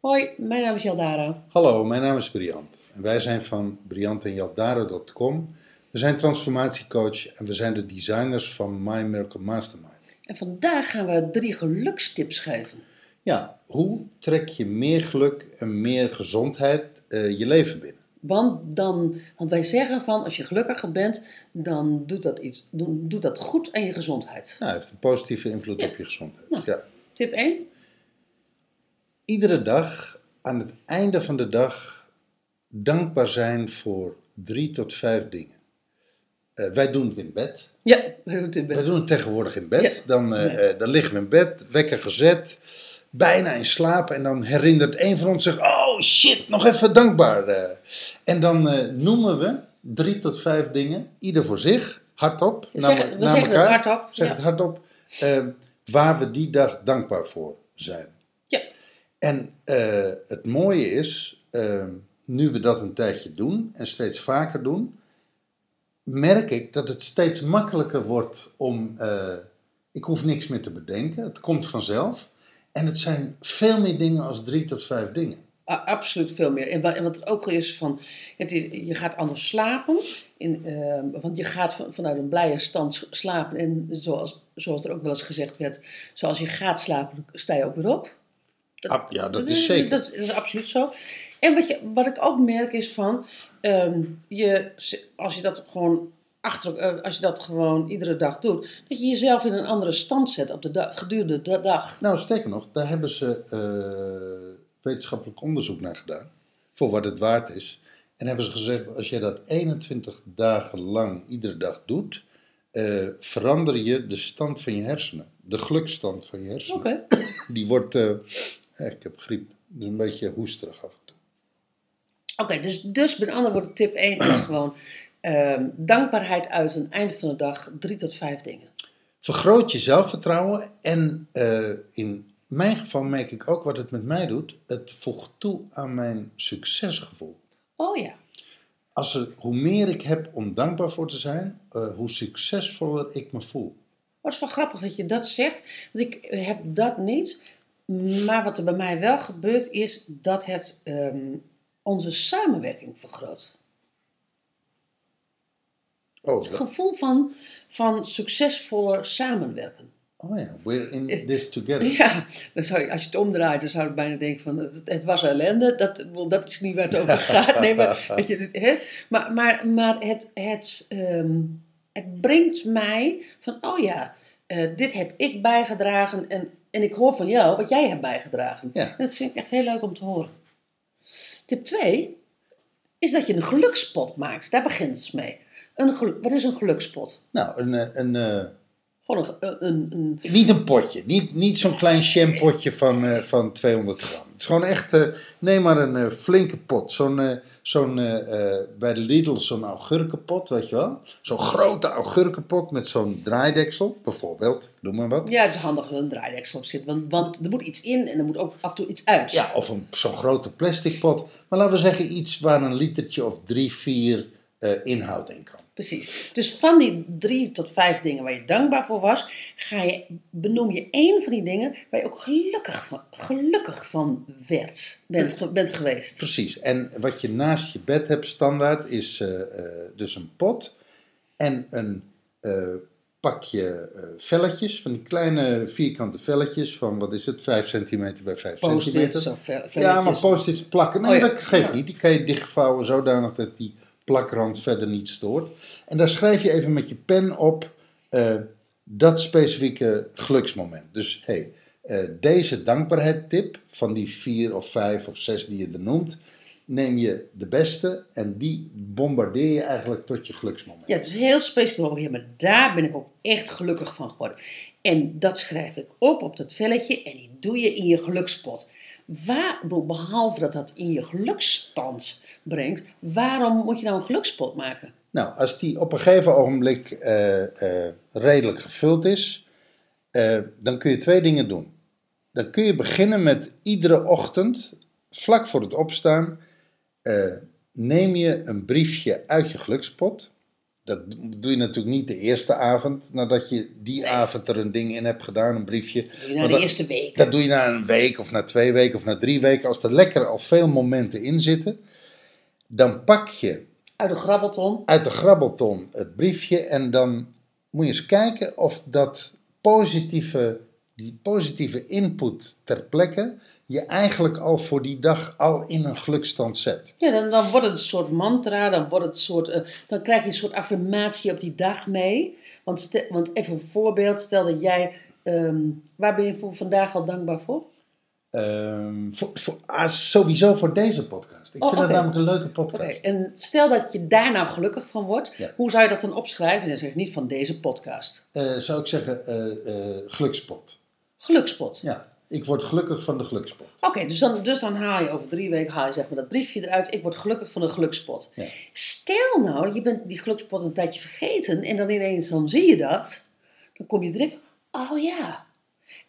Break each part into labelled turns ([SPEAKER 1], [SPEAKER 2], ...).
[SPEAKER 1] Hoi, mijn naam is Jaldara.
[SPEAKER 2] Hallo, mijn naam is Briant en wij zijn van briantenjaldaro.com. We zijn transformatiecoach en we zijn de designers van My Miracle Mastermind.
[SPEAKER 1] En vandaag gaan we drie gelukstips geven.
[SPEAKER 2] Ja, hoe trek je meer geluk en meer gezondheid eh, je leven binnen?
[SPEAKER 1] Want, dan, want wij zeggen van als je gelukkiger bent, dan doet dat, iets, doet doet dat goed aan je gezondheid.
[SPEAKER 2] Het heeft een positieve invloed
[SPEAKER 1] Ja.
[SPEAKER 2] op je gezondheid.
[SPEAKER 1] Nou.
[SPEAKER 2] Ja.
[SPEAKER 1] Tip 1.
[SPEAKER 2] Iedere dag, aan het einde van de dag, dankbaar zijn voor drie tot vijf dingen. Eh, wij doen het in bed.
[SPEAKER 1] Ja, we doen het in
[SPEAKER 2] Wij
[SPEAKER 1] bed.
[SPEAKER 2] doen het tegenwoordig in bed.
[SPEAKER 1] Ja.
[SPEAKER 2] Dan,
[SPEAKER 1] Ja.
[SPEAKER 2] eh, dan liggen we in bed, wekker gezet, bijna in slaap. En dan herinnert een van ons zich: Oh shit, nog even dankbaar. eh. En dan eh, noemen we drie tot vijf dingen, ieder voor zich, hardop.
[SPEAKER 1] Zeggen- we zeggen het
[SPEAKER 2] elkaar.
[SPEAKER 1] hardop,
[SPEAKER 2] Zeg
[SPEAKER 1] ja.
[SPEAKER 2] het hardop. eh, waar we die dag dankbaar voor zijn.
[SPEAKER 1] Ja.
[SPEAKER 2] En eh, het mooie is, eh, nu we dat een tijdje doen en steeds vaker doen, merk ik dat het steeds makkelijker wordt om. eh, ik hoef niks meer te bedenken, het komt vanzelf. En het zijn veel meer dingen als drie tot vijf dingen.
[SPEAKER 1] Absoluut veel meer. En wat, en wat het ook is van, het is, je gaat anders slapen. In, ehm, want je gaat van, vanuit een blije stand slapen. En zoals, zoals er ook wel eens gezegd werd, zoals je gaat slapen, sta je ook weer op.
[SPEAKER 2] Ah, ja, dat is zeker.
[SPEAKER 1] Dat, is- dat is absoluut zo. En wat, je, wat ik ook merk is van, ehm, je, als je dat gewoon achter, eh, als je dat gewoon iedere dag doet, dat je jezelf in een andere stand zet op de dag, gedurende de dag.
[SPEAKER 2] Nou, sterker nog, daar hebben ze eh, wetenschappelijk onderzoek naar gedaan. Voor wat het waard is. En hebben ze gezegd, als je dat 21 dagen lang iedere dag doet, eh, verander je de stand van je hersenen. De gelukstand van je hersenen.
[SPEAKER 1] Oké.
[SPEAKER 2] Die wordt, ik heb griep, dus een beetje hoesterig af en toe.
[SPEAKER 1] Oké, dus, dus met andere woorden, tip 1 is gewoon ehm, dankbaarheid uit een eind van de dag, drie tot vijf dingen.
[SPEAKER 2] Vergroot je zelfvertrouwen en eh, in mijn geval merk ik ook wat het met mij doet. Het voegt toe aan mijn succesgevoel.
[SPEAKER 1] Oh ja.
[SPEAKER 2] Als er, hoe meer ik heb om dankbaar voor te zijn, eh, hoe succesvoller ik me voel.
[SPEAKER 1] Wat is wel grappig dat je dat zegt. Want ik heb dat niet. Maar wat er bij mij wel gebeurt is dat het ehm, onze samenwerking vergroot.
[SPEAKER 2] Oh,
[SPEAKER 1] Het gevoel van, van succesvoller samenwerken.
[SPEAKER 2] oh ja, we're in this together.
[SPEAKER 1] Ja, dan zou je, als je het omdraait, dan zou je bijna denken van het, het was ellende. Dat, dat is niet waar het over gaat. Nee, maar, weet je, dit, hè? maar, maar, maar het, het, ehm, het brengt mij van, oh ja, eh, dit heb ik bijgedragen en, en ik hoor van jou wat jij hebt bijgedragen.
[SPEAKER 2] Ja.
[SPEAKER 1] En dat vind ik echt heel leuk om te horen. Tip 2 is dat je een gelukspot maakt. Daar begint het mee. Een wat is een gelukspot?
[SPEAKER 2] Nou, een, eh, een, eh,
[SPEAKER 1] Gewoon een, een, een,
[SPEAKER 2] niet een potje, niet, niet zo'n klein champotje van, eh, van 200 gram. Het is gewoon echt, eh, neem maar een flinke pot. Zo'n, zo'n bij de Lidl zo'n augurkenpot, weet je wel? Zo'n grote augurkenpot met zo'n draaideksel, bijvoorbeeld, noem maar wat.
[SPEAKER 1] Ja, het is handig dat er een draaideksel op zit. Want, want er moet iets in en er moet ook af en toe iets uit.
[SPEAKER 2] Ja, of een, zo'n grote plastic pot. Maar laten we zeggen iets waar een litertje of drie, vier inhoud in kan.
[SPEAKER 1] Precies. Dus van die drie tot vijf dingen waar je dankbaar voor was, ga je, benoem je één van die dingen waar je ook gelukkig van, gelukkig van werd, bent, ge- bent geweest.
[SPEAKER 2] Precies. En wat je naast je bed hebt standaard is eh, eh, dus een pot en een eh, pakje velletjes, van die kleine vierkante velletjes van, wat is het, 5 centimeter bij 5
[SPEAKER 1] Post-its
[SPEAKER 2] centimeter.
[SPEAKER 1] of vel-
[SPEAKER 2] Ja, maar post-its plakken, nee,
[SPEAKER 1] Oh ja.
[SPEAKER 2] dat geeft
[SPEAKER 1] Ja.
[SPEAKER 2] niet. Die kan je dichtvouwen zodanig dat die plakrand verder niet stoort. En daar schrijf je even met je pen op eh, dat specifieke geluksmoment. Dus hey, eh, deze dankbaarheid tip van die vier of vijf of zes die je er noemt, neem je de beste en die bombardeer je eigenlijk tot je geluksmoment.
[SPEAKER 1] Ja, het is heel specifiek. Ja, maar daar ben ik ook echt gelukkig van geworden. En dat schrijf ik op op dat velletje en die doe je in je gelukspot. Behalve dat dat in je geluksstand brengt, waarom moet je nou een gelukspot maken?
[SPEAKER 2] Nou, als die op een gegeven ogenblik eh, eh, redelijk gevuld is, eh, dan kun je twee dingen doen. dan kun je beginnen met iedere ochtend, vlak voor het opstaan, neem je een briefje uit je gelukspot. Dat doe je natuurlijk niet de eerste avond, nadat je die avond er een ding in hebt gedaan, een briefje.
[SPEAKER 1] Doe je na de eerste week.
[SPEAKER 2] Dat doe je na een week of na twee weken of na drie weken. Als er lekker al veel momenten in zitten, dan pak je
[SPEAKER 1] Uit de grabbelton.
[SPEAKER 2] uit de grabbelton het briefje en dan moet je eens kijken of dat positieve, die positieve input ter plekke je eigenlijk al voor die dag al in een gelukstand zet.
[SPEAKER 1] Ja, dan, dan wordt het een soort mantra, dan, wordt het een soort, eh, dan krijg je een soort affirmatie op die dag mee. Want, stel- want even een voorbeeld, stel dat jij, ehm, waar ben je voor vandaag al dankbaar voor?
[SPEAKER 2] Ehm, voor, voor, ah, sowieso voor deze podcast. Ik
[SPEAKER 1] Oh,
[SPEAKER 2] vind dat namelijk een leuke
[SPEAKER 1] Oké,
[SPEAKER 2] podcast.
[SPEAKER 1] en stel dat je daar nou gelukkig van wordt,
[SPEAKER 2] Ja.
[SPEAKER 1] hoe zou je dat dan opschrijven? Dan zeg ik niet van deze podcast.
[SPEAKER 2] Eh, zou ik zeggen, eh, gelukspot.
[SPEAKER 1] Gelukspot.
[SPEAKER 2] Ja, ik word gelukkig van de gelukspot.
[SPEAKER 1] Oké, dus, dan, dus dan haal je over drie weken haal je zeg maar dat briefje eruit. Ik word gelukkig van een gelukspot.
[SPEAKER 2] Ja.
[SPEAKER 1] Stel nou, je bent die gelukspot een tijdje vergeten en dan ineens dan zie je dat. Dan kom je direct, oh ja.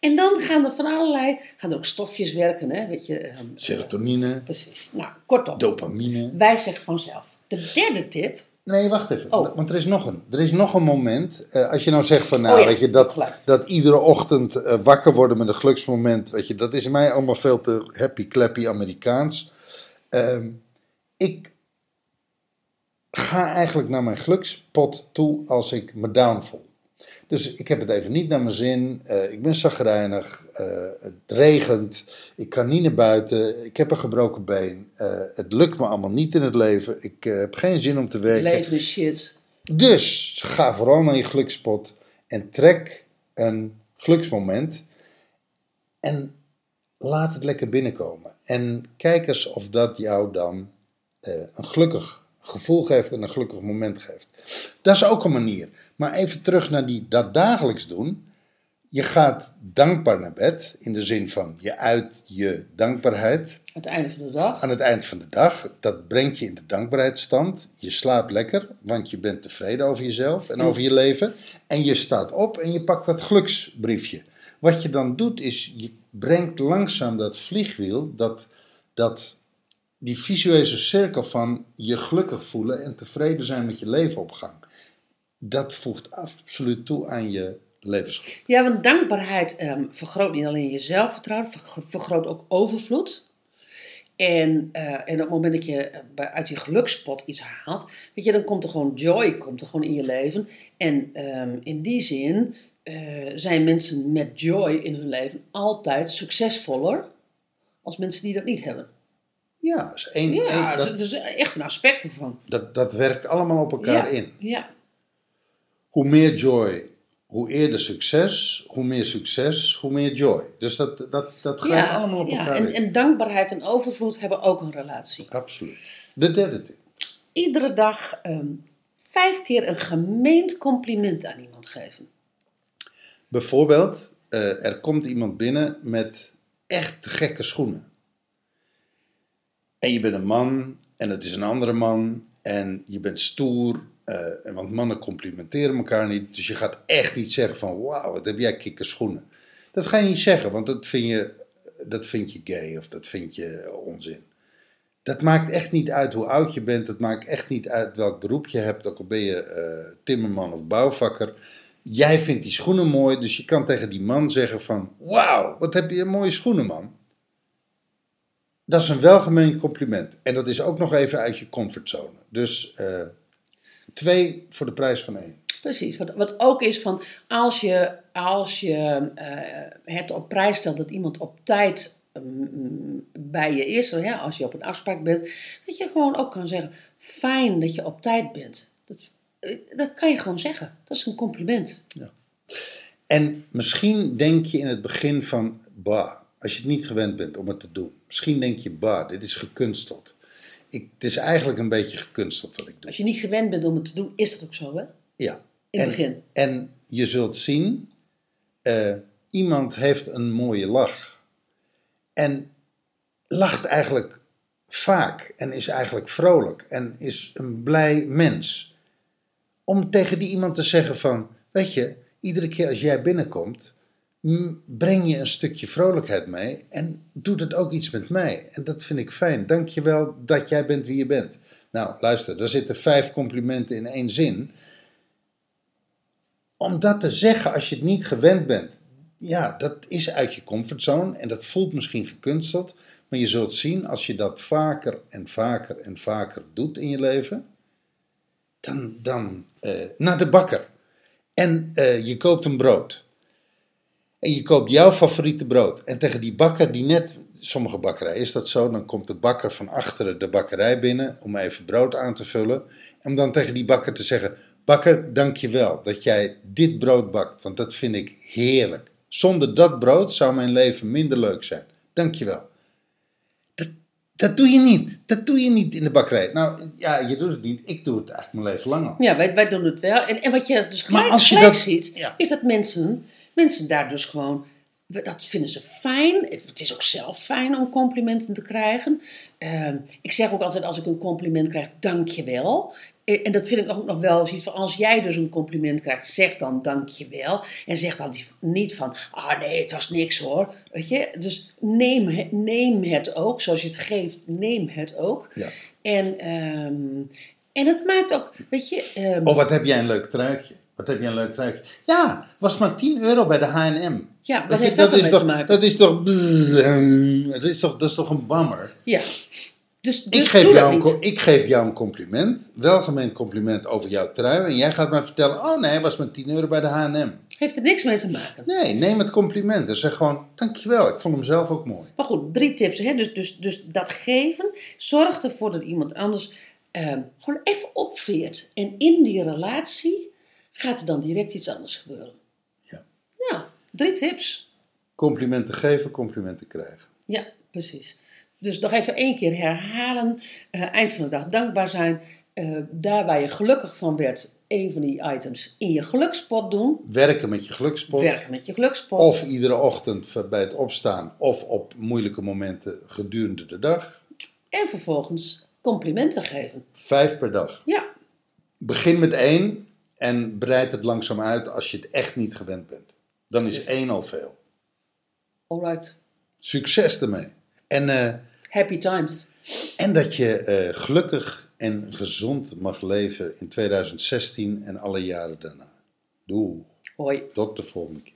[SPEAKER 1] En dan gaan er van allerlei, gaan er ook stofjes werken, hè, weet je. ehm,
[SPEAKER 2] Serotonine,
[SPEAKER 1] precies. Nou, kortom.
[SPEAKER 2] dopamine.
[SPEAKER 1] Wij zeggen vanzelf. De derde tip,
[SPEAKER 2] Nee, wacht even.
[SPEAKER 1] Oh.
[SPEAKER 2] Want er is nog een. Er is nog een moment. eh, als je nou zegt van, nou,
[SPEAKER 1] Oh ja,
[SPEAKER 2] weet je, dat, dat iedere ochtend eh, wakker worden met een geluksmoment, weet je, dat is mij allemaal veel te happy clappy Amerikaans. Ehm, ik ga eigenlijk naar mijn gelukspot toe als ik me down voel. Dus ik heb het even niet naar mijn zin. eh, ik ben zagrijnig. eh, het regent. Ik kan niet naar buiten. Ik heb een gebroken been. eh, het lukt me allemaal niet in het leven. Ik heb geen zin om te werken.
[SPEAKER 1] leven is shit.
[SPEAKER 2] Dus ga vooral naar je gelukspot en trek een geluksmoment en laat het lekker binnenkomen. En kijk eens of dat jou dan een gelukkig gevoel geeft en een gelukkig moment geeft. Dat is ook een manier. Maar even terug naar die, dat dagelijks doen. Je gaat dankbaar naar bed, in de zin van je uit je dankbaarheid
[SPEAKER 1] Aan het einde van de dag.
[SPEAKER 2] aan het eind van de dag. Dat brengt je in de dankbaarheidsstand. Je slaapt lekker, want je bent tevreden over jezelf en over je leven. En je staat op en je pakt dat geluksbriefje. Wat je dan doet is, je brengt langzaam dat vliegwiel, dat, dat, die visuele cirkel van je gelukkig voelen en tevreden zijn met je leven op gang. Dat voegt absoluut toe aan je levensgeluk.
[SPEAKER 1] Ja, want dankbaarheid ehm, vergroot niet alleen je zelfvertrouwen, vergro- vergroot ook overvloed. En, eh, en op het moment dat je eh, uit je gelukspot iets haalt, weet je, dan komt er gewoon joy komt er gewoon in je leven. En ehm, in die zin eh, zijn mensen met joy in hun leven altijd succesvoller als mensen die dat niet hebben.
[SPEAKER 2] Ja, dat is één,
[SPEAKER 1] Ja,
[SPEAKER 2] één-
[SPEAKER 1] dat, is echt een aspect ervan.
[SPEAKER 2] dat, dat werkt allemaal op elkaar
[SPEAKER 1] ja,
[SPEAKER 2] in.
[SPEAKER 1] Ja,
[SPEAKER 2] hoe meer joy, hoe eerder succes, hoe meer succes, hoe meer joy. Dus dat, dat, dat gaat
[SPEAKER 1] ja,
[SPEAKER 2] allemaal op elkaar
[SPEAKER 1] En,
[SPEAKER 2] in.
[SPEAKER 1] en dankbaarheid en overvloed hebben ook een relatie.
[SPEAKER 2] Absoluut. De derde tip.
[SPEAKER 1] iedere dag ehm, vijf keer een gemeend compliment aan iemand geven.
[SPEAKER 2] Bijvoorbeeld, eh, er komt iemand binnen met echt gekke schoenen. En je bent een man en het is een andere man en je bent stoer. eh, want mannen complimenteren elkaar niet. Dus je gaat echt niet zeggen van wauw, wat heb jij kikke schoenen. Dat ga je niet zeggen, want dat vind je, dat vind je gay of dat vind je onzin. Dat maakt echt niet uit hoe oud je bent. Dat maakt echt niet uit welk beroep je hebt. Ook al ben je eh, timmerman of bouwvakker. Jij vindt die schoenen mooi, dus je kan tegen die man zeggen van... Wauw, wat heb je mooie schoenen, man. Dat is een welgemeend compliment. En dat is ook nog even uit je comfortzone. Dus eh, twee voor de prijs van één.
[SPEAKER 1] Precies, wat, wat ook is van als je, als je eh, het op prijs stelt dat iemand op tijd mm, bij je is, hè, als je op een afspraak bent, dat je gewoon ook kan zeggen, fijn dat je op tijd bent. Dat, eh, dat kan je gewoon zeggen. Dat is een compliment.
[SPEAKER 2] En misschien denk je in het begin van... Bah, als je het niet gewend bent om het te doen. Misschien denk je, bah, dit is gekunsteld. Ik, het is eigenlijk een beetje gekunsteld wat ik doe.
[SPEAKER 1] Als je niet gewend bent om het te doen, is dat ook zo, hè?
[SPEAKER 2] Ja.
[SPEAKER 1] In
[SPEAKER 2] en,
[SPEAKER 1] het begin.
[SPEAKER 2] En je zult zien, eh, iemand heeft een mooie lach. En lacht eigenlijk vaak en is eigenlijk vrolijk en is een blij mens. Om tegen die iemand te zeggen van, weet je, iedere keer als jij binnenkomt, breng je een stukje vrolijkheid mee en doet het ook iets met mij. En dat vind ik fijn. Dank je wel dat jij bent wie je bent. Nou, luister, er zitten vijf complimenten in één zin. Om dat te zeggen als je het niet gewend bent, ja, dat is uit je comfortzone en dat voelt misschien gekunsteld. Maar je zult zien, als je dat vaker en vaker en vaker doet in je leven, dan, dan eh, naar de bakker. En eh, je koopt een brood. En je koopt jouw favoriete brood. En tegen die bakker die net, sommige bakkerijen is dat zo, dan komt de bakker van achteren de bakkerij binnen om even brood aan te vullen. En om dan tegen die bakker te zeggen, bakker, dank je wel dat jij dit brood bakt, want dat vind ik heerlijk. Zonder dat brood zou mijn leven minder leuk zijn. Dank je wel. Dat, dat doe je niet. Dat doe je niet in de bakkerij. Nou, ja, je doet het niet. Ik doe het eigenlijk mijn leven lang al.
[SPEAKER 1] Ja, wij, wij doen het wel. En, en wat je dus gelijk,
[SPEAKER 2] als je
[SPEAKER 1] gelijk
[SPEAKER 2] dat-
[SPEAKER 1] ziet,
[SPEAKER 2] ja.
[SPEAKER 1] is dat mensen, mensen daar dus gewoon, dat vinden ze fijn. Het is ook zelf fijn om complimenten te krijgen. Ehm, ik zeg ook altijd als ik een compliment krijg, dank je wel. Eh, En dat vind ik ook nog wel zoiets van, als jij dus een compliment krijgt, zeg dan dank je wel. En zeg dan niet van, ah nee, het was niks hoor. Weet je, dus neem, het- neem het ook, zoals je het geeft, neem het ook.
[SPEAKER 2] Ja.
[SPEAKER 1] En, ehm, en het maakt ook, weet je... ehm,
[SPEAKER 2] Of wat heb jij een leuk truitje? Wat heb je een leuk truitje? Ja, was maar 10 euro bij de H&M.
[SPEAKER 1] Ja, wat
[SPEAKER 2] je,
[SPEAKER 1] heeft dat,
[SPEAKER 2] is toch,
[SPEAKER 1] te maken?
[SPEAKER 2] Dat is toch... Dat is toch, dat is toch een bammer?
[SPEAKER 1] Ja. Dus, dus
[SPEAKER 2] Ik geef, jou
[SPEAKER 1] dat
[SPEAKER 2] een, ik geef jou een compliment, welgemeend compliment over jouw trui. En jij gaat mij vertellen, oh nee, was maar 10 euro bij de H&M.
[SPEAKER 1] Heeft er niks mee te maken.
[SPEAKER 2] Nee, neem het compliment en zeg gewoon, dankjewel, ik vond hem zelf ook mooi.
[SPEAKER 1] Maar goed, drie tips. Hè? Dus, dus, dus dat geven zorgt ervoor dat iemand anders ehm, gewoon even opveert. En in die relatie gaat er dan direct iets anders gebeuren.
[SPEAKER 2] Ja.
[SPEAKER 1] Ja, drie tips.
[SPEAKER 2] Complimenten geven, complimenten krijgen.
[SPEAKER 1] Ja, precies. Dus nog even één keer herhalen. Eh, eind van de dag dankbaar zijn. Eh, daar waar je gelukkig van werd, een van die items in je gelukspot doen.
[SPEAKER 2] Werken met je gelukspot.
[SPEAKER 1] Werken met je gelukspot.
[SPEAKER 2] Of iedere ochtend bij het opstaan of op moeilijke momenten gedurende de dag.
[SPEAKER 1] En vervolgens complimenten geven.
[SPEAKER 2] Vijf per dag.
[SPEAKER 1] Ja,
[SPEAKER 2] Begin met één en breid het langzaam uit als je het echt niet gewend bent. Dan is
[SPEAKER 1] Yes.
[SPEAKER 2] één al veel.
[SPEAKER 1] alright.
[SPEAKER 2] Succes ermee. En, eh,
[SPEAKER 1] Happy times.
[SPEAKER 2] en dat je eh, gelukkig en gezond mag leven in 2016 en alle jaren daarna. Doei.
[SPEAKER 1] Hoi.
[SPEAKER 2] Tot de volgende keer.